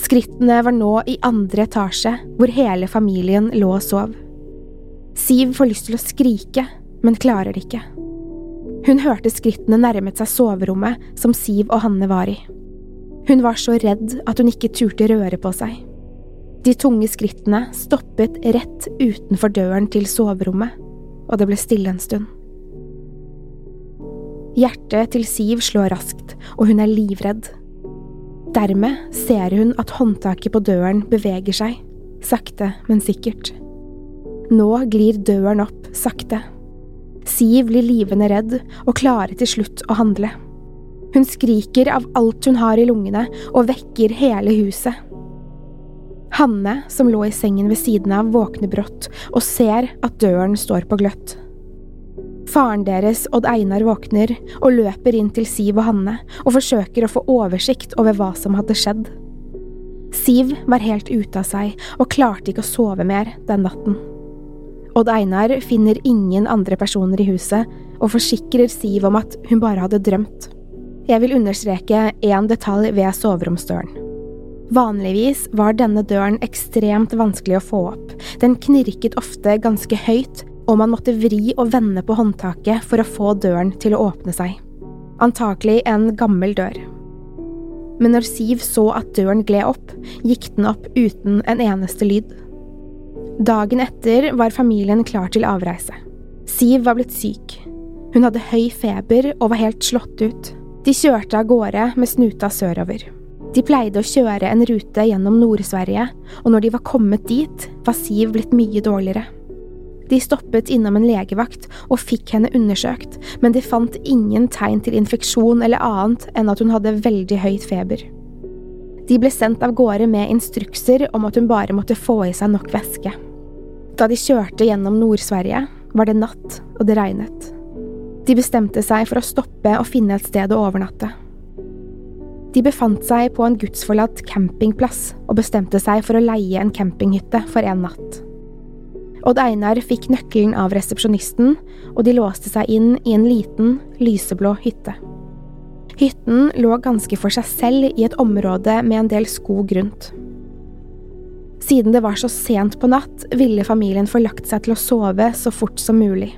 Skrittene var nå i andre etasje, hvor hele familien lå og sov. Siv får lyst til å skrike, men klarer det ikke. Hun hørte skrittene nærmet seg soverommet som Siv og Hanne var i. Hun var så redd at hun ikke turte røre på seg. De tunge skrittene stoppet rett utenfor døren til soverommet, og det ble stille en stund. Hjertet til Siv slår raskt, og hun er livredd. Dermed ser hun at håndtaket på døren beveger seg, sakte, men sikkert. Nå glir døren opp sakte. Siv blir livende redd og klarer til slutt å handle. Hun skriker av alt hun har i lungene, og vekker hele huset. Hanne, som lå i sengen ved siden av, våkner brått og ser at døren står på gløtt. Faren deres, Odd Einar, våkner og løper inn til Siv og Hanne og forsøker å få oversikt over hva som hadde skjedd. Siv var helt ute av seg og klarte ikke å sove mer den natten. Odd Einar finner ingen andre personer i huset og forsikrer Siv om at hun bare hadde drømt. Jeg vil understreke én detalj ved soveromsdøren. Vanligvis var denne døren ekstremt vanskelig å få opp, den knirket ofte ganske høyt, og man måtte vri og vende på håndtaket for å få døren til å åpne seg. Antakelig en gammel dør. Men når Siv så at døren gled opp, gikk den opp uten en eneste lyd. Dagen etter var familien klar til avreise. Siv var blitt syk. Hun hadde høy feber og var helt slått ut. De kjørte av gårde med snuta sørover. De pleide å kjøre en rute gjennom Nord-Sverige, og når de var kommet dit, var Siv blitt mye dårligere. De stoppet innom en legevakt og fikk henne undersøkt, men de fant ingen tegn til infeksjon eller annet enn at hun hadde veldig høyt feber. De ble sendt av gårde med instrukser om at hun bare måtte få i seg nok væske. Da de kjørte gjennom Nord-Sverige, var det natt, og det regnet. De bestemte seg for å stoppe og finne et sted å overnatte. De befant seg på en gudsforlatt campingplass og bestemte seg for å leie en campinghytte for en natt. Odd Einar fikk nøkkelen av resepsjonisten, og de låste seg inn i en liten, lyseblå hytte. Hytten lå ganske for seg selv i et område med en del skog rundt. Siden det var så sent på natt, ville familien få lagt seg til å sove så fort som mulig.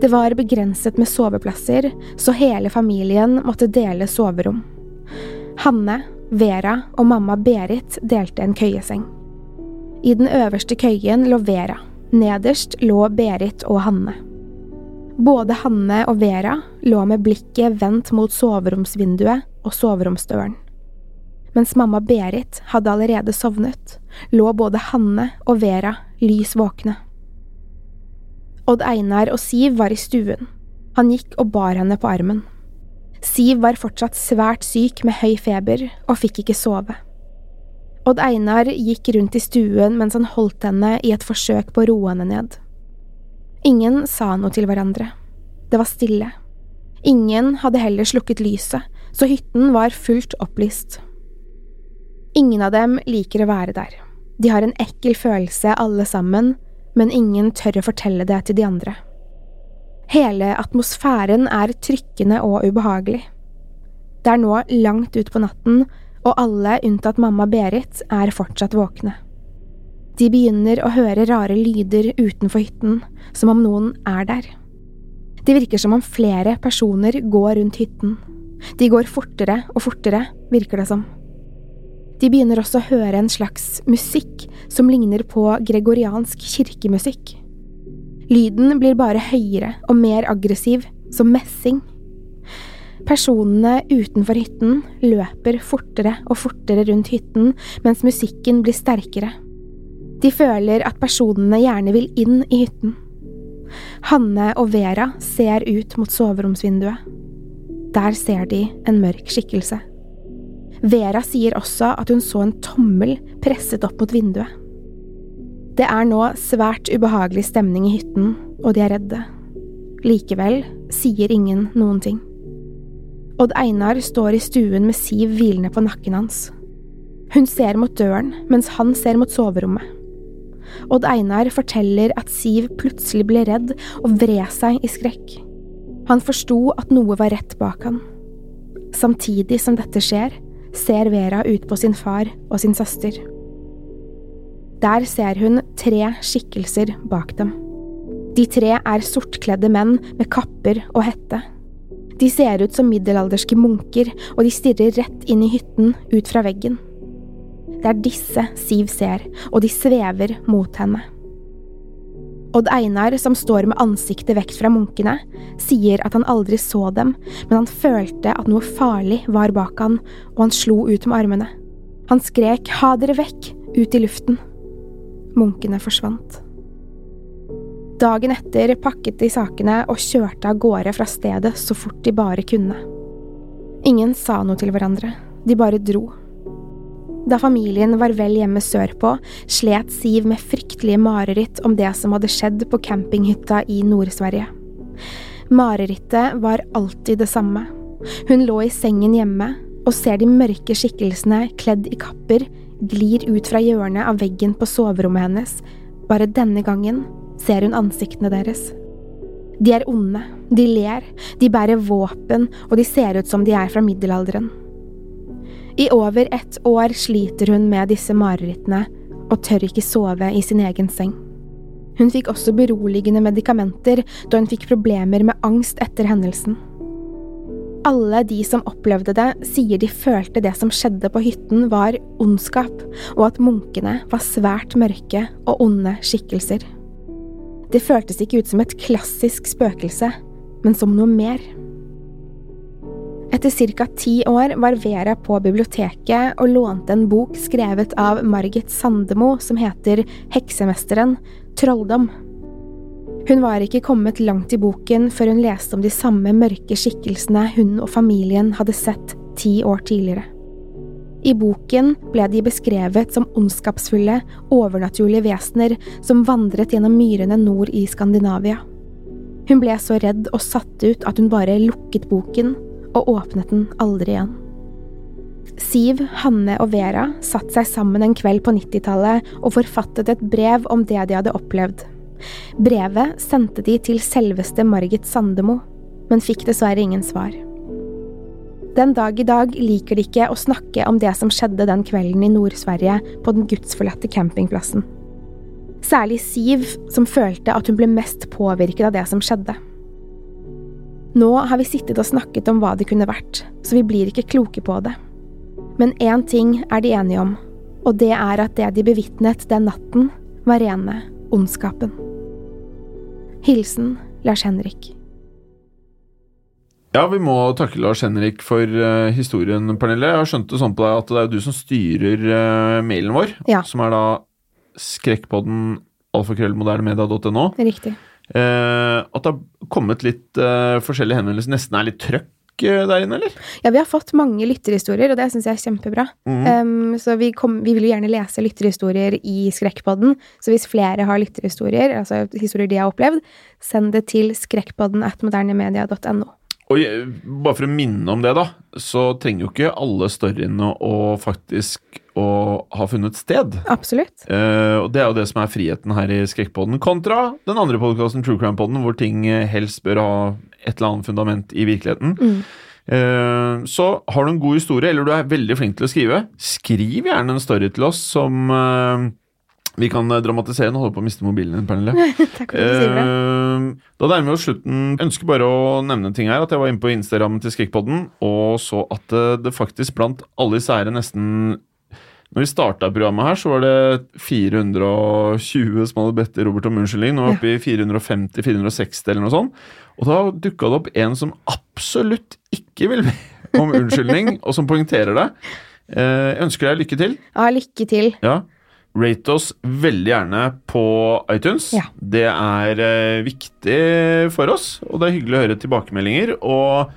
Det var begrenset med soveplasser, så hele familien måtte dele soverom. Hanne, Vera og mamma Berit delte en køyeseng. I den øverste køyen lå Vera, nederst lå Berit og Hanne. Både Hanne og Vera lå med blikket vendt mot soveromsvinduet og soveromsdøren. Mens mamma Berit hadde allerede sovnet, lå både Hanne og Vera lys våkne. Odd Einar og Siv var i stuen. Han gikk og bar henne på armen. Siv var fortsatt svært syk med høy feber og fikk ikke sove. Odd Einar gikk rundt i stuen mens han holdt henne i et forsøk på å roe henne ned. Ingen sa noe til hverandre. Det var stille. Ingen hadde heller slukket lyset, så hytten var fullt opplyst. Ingen av dem liker å være der. De har en ekkel følelse alle sammen, men ingen tør å fortelle det til de andre. Hele atmosfæren er trykkende og ubehagelig. Det er nå langt utpå natten, og alle unntatt mamma Berit er fortsatt våkne. De begynner å høre rare lyder utenfor hytten, som om noen er der. Det virker som om flere personer går rundt hytten. De går fortere og fortere, virker det som. De begynner også å høre en slags musikk som ligner på gregoriansk kirkemusikk. Lyden blir bare høyere og mer aggressiv, som messing. Personene utenfor hytten løper fortere og fortere rundt hytten mens musikken blir sterkere. De føler at personene gjerne vil inn i hytten. Hanne og Vera ser ut mot soveromsvinduet. Der ser de en mørk skikkelse. Vera sier også at hun så en tommel presset opp mot vinduet. Det er nå svært ubehagelig stemning i hytten, og de er redde. Likevel sier ingen noen ting. Odd Einar står i stuen med Siv hvilende på nakken hans. Hun ser mot døren, mens han ser mot soverommet. Odd Einar forteller at Siv plutselig ble redd og vred seg i skrekk. Han forsto at noe var rett bak han. Samtidig som dette skjer, ser Vera ut på sin far og sin søster. Der ser hun tre skikkelser bak dem. De tre er sortkledde menn med kapper og hette. De ser ut som middelalderske munker, og de stirrer rett inn i hytten ut fra veggen. Det er disse Siv ser, og de svever mot henne. Odd Einar, som står med ansiktet vekk fra munkene, sier at han aldri så dem, men han følte at noe farlig var bak han, og han slo ut med armene. Han skrek ha dere vekk, ut i luften. Munkene forsvant. Dagen etter pakket de sakene og kjørte av gårde fra stedet så fort de bare kunne. Ingen sa noe til hverandre, de bare dro. Da familien var vel hjemme sørpå, slet Siv med fryktelige mareritt om det som hadde skjedd på campinghytta i Nord-Sverige. Marerittet var alltid det samme. Hun lå i sengen hjemme og ser de mørke skikkelsene kledd i kapper glir ut fra hjørnet av veggen på soverommet hennes. Bare denne gangen ser hun ansiktene deres. De er onde, de ler, de bærer våpen, og de ser ut som de er fra middelalderen. I over ett år sliter hun med disse marerittene og tør ikke sove i sin egen seng. Hun fikk også beroligende medikamenter da hun fikk problemer med angst etter hendelsen. Alle de som opplevde det, sier de følte det som skjedde på hytten var ondskap, og at munkene var svært mørke og onde skikkelser. Det føltes ikke ut som et klassisk spøkelse, men som noe mer. Etter ca. ti år var Vera på biblioteket og lånte en bok skrevet av Margit Sandemo som heter Heksemesteren – trolldom. Hun var ikke kommet langt i boken før hun leste om de samme mørke skikkelsene hun og familien hadde sett ti år tidligere. I boken ble de beskrevet som ondskapsfulle, overnaturlige vesener som vandret gjennom myrene nord i Skandinavia. Hun ble så redd og satt ut at hun bare lukket boken og åpnet den aldri igjen. Siv, Hanne og Vera satte seg sammen en kveld på 90-tallet og forfattet et brev om det de hadde opplevd. Brevet sendte de til selveste Margit Sandemo, men fikk dessverre ingen svar. Den dag i dag liker de ikke å snakke om det som skjedde den kvelden i Nord-Sverige på den gudsforlatte campingplassen. Særlig Siv, som følte at hun ble mest påvirket av det som skjedde. Nå har vi sittet og snakket om hva det kunne vært, så vi blir ikke kloke på det. Men én ting er de enige om, og det er at det de bevitnet den natten, var rene ondskapen. Hilsen Lars Henrik. Ja, vi må takke Lars Henrik for uh, historien, Pernille. Jeg har skjønt det sånn på deg at det er du som styrer uh, mailen vår, Ja. som er da skrekkpodden alfakrøllmodernemedia.no. Riktig. Uh, at det har kommet litt uh, forskjellige henvendelser. Nesten er litt trøkk uh, der inne, eller? Ja, vi har fått mange lytterhistorier, og det syns jeg er kjempebra. Mm. Um, så vi, kom, vi vil jo gjerne lese lytterhistorier i Skrekkpodden. Så hvis flere har lytterhistorier, altså historier de har opplevd, send det til skrekkpodden at modernemedia.no. Og bare for å minne om det, da, så trenger jo ikke alle storyene å faktisk å ha funnet sted. Absolutt. Eh, og det er jo det som er friheten her i Skrekkpodden, kontra den andre podkasten, True Crime-podden, hvor ting eh, helst bør ha et eller annet fundament i virkeligheten. Mm. Eh, så har du en god historie, eller du er veldig flink til å skrive, skriv gjerne en story til oss som eh, vi kan dramatisere. Nå holder du på å miste mobilen din, Pernille. <laughs> Takk for at du sier det. Da nærmer vi oss slutten. Jeg ønsker bare å nevne en ting her. At jeg var inne på Instagram til Skrekkpodden og så at eh, det faktisk blant alle her nesten Når vi starta programmet her, så var det 420 som hadde bedt Robert om unnskyldning. Nå er vi oppe i 450-460 eller noe sånt. Og da dukka det opp en som absolutt ikke vil be om unnskyldning, og som poengterer det. Eh, Jeg ønsker deg lykke til. Ja, lykke til. Ja. Rate oss veldig gjerne på iTunes. Ja. Det er eh, viktig for oss, og det er hyggelig å høre tilbakemeldinger. Og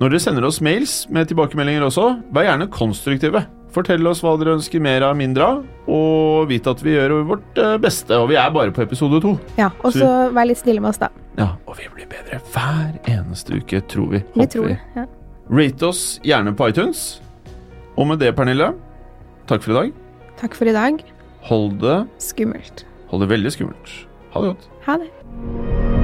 når dere sender oss mails med tilbakemeldinger også, vær gjerne konstruktive. Fortell oss hva dere ønsker mer av, mindre av, og vit at vi gjør vårt eh, beste. Og vi er bare på episode to. Ja, Og så vær litt stille med oss, da. Ja, og vi blir bedre hver eneste uke, tror vi. Vi tror det. Ja. Rate oss gjerne på iTunes. Og med det, Pernille, takk for i dag. Takk for i dag. Hold det Skummelt. Hold det veldig skummelt. Ha det godt. Ha det.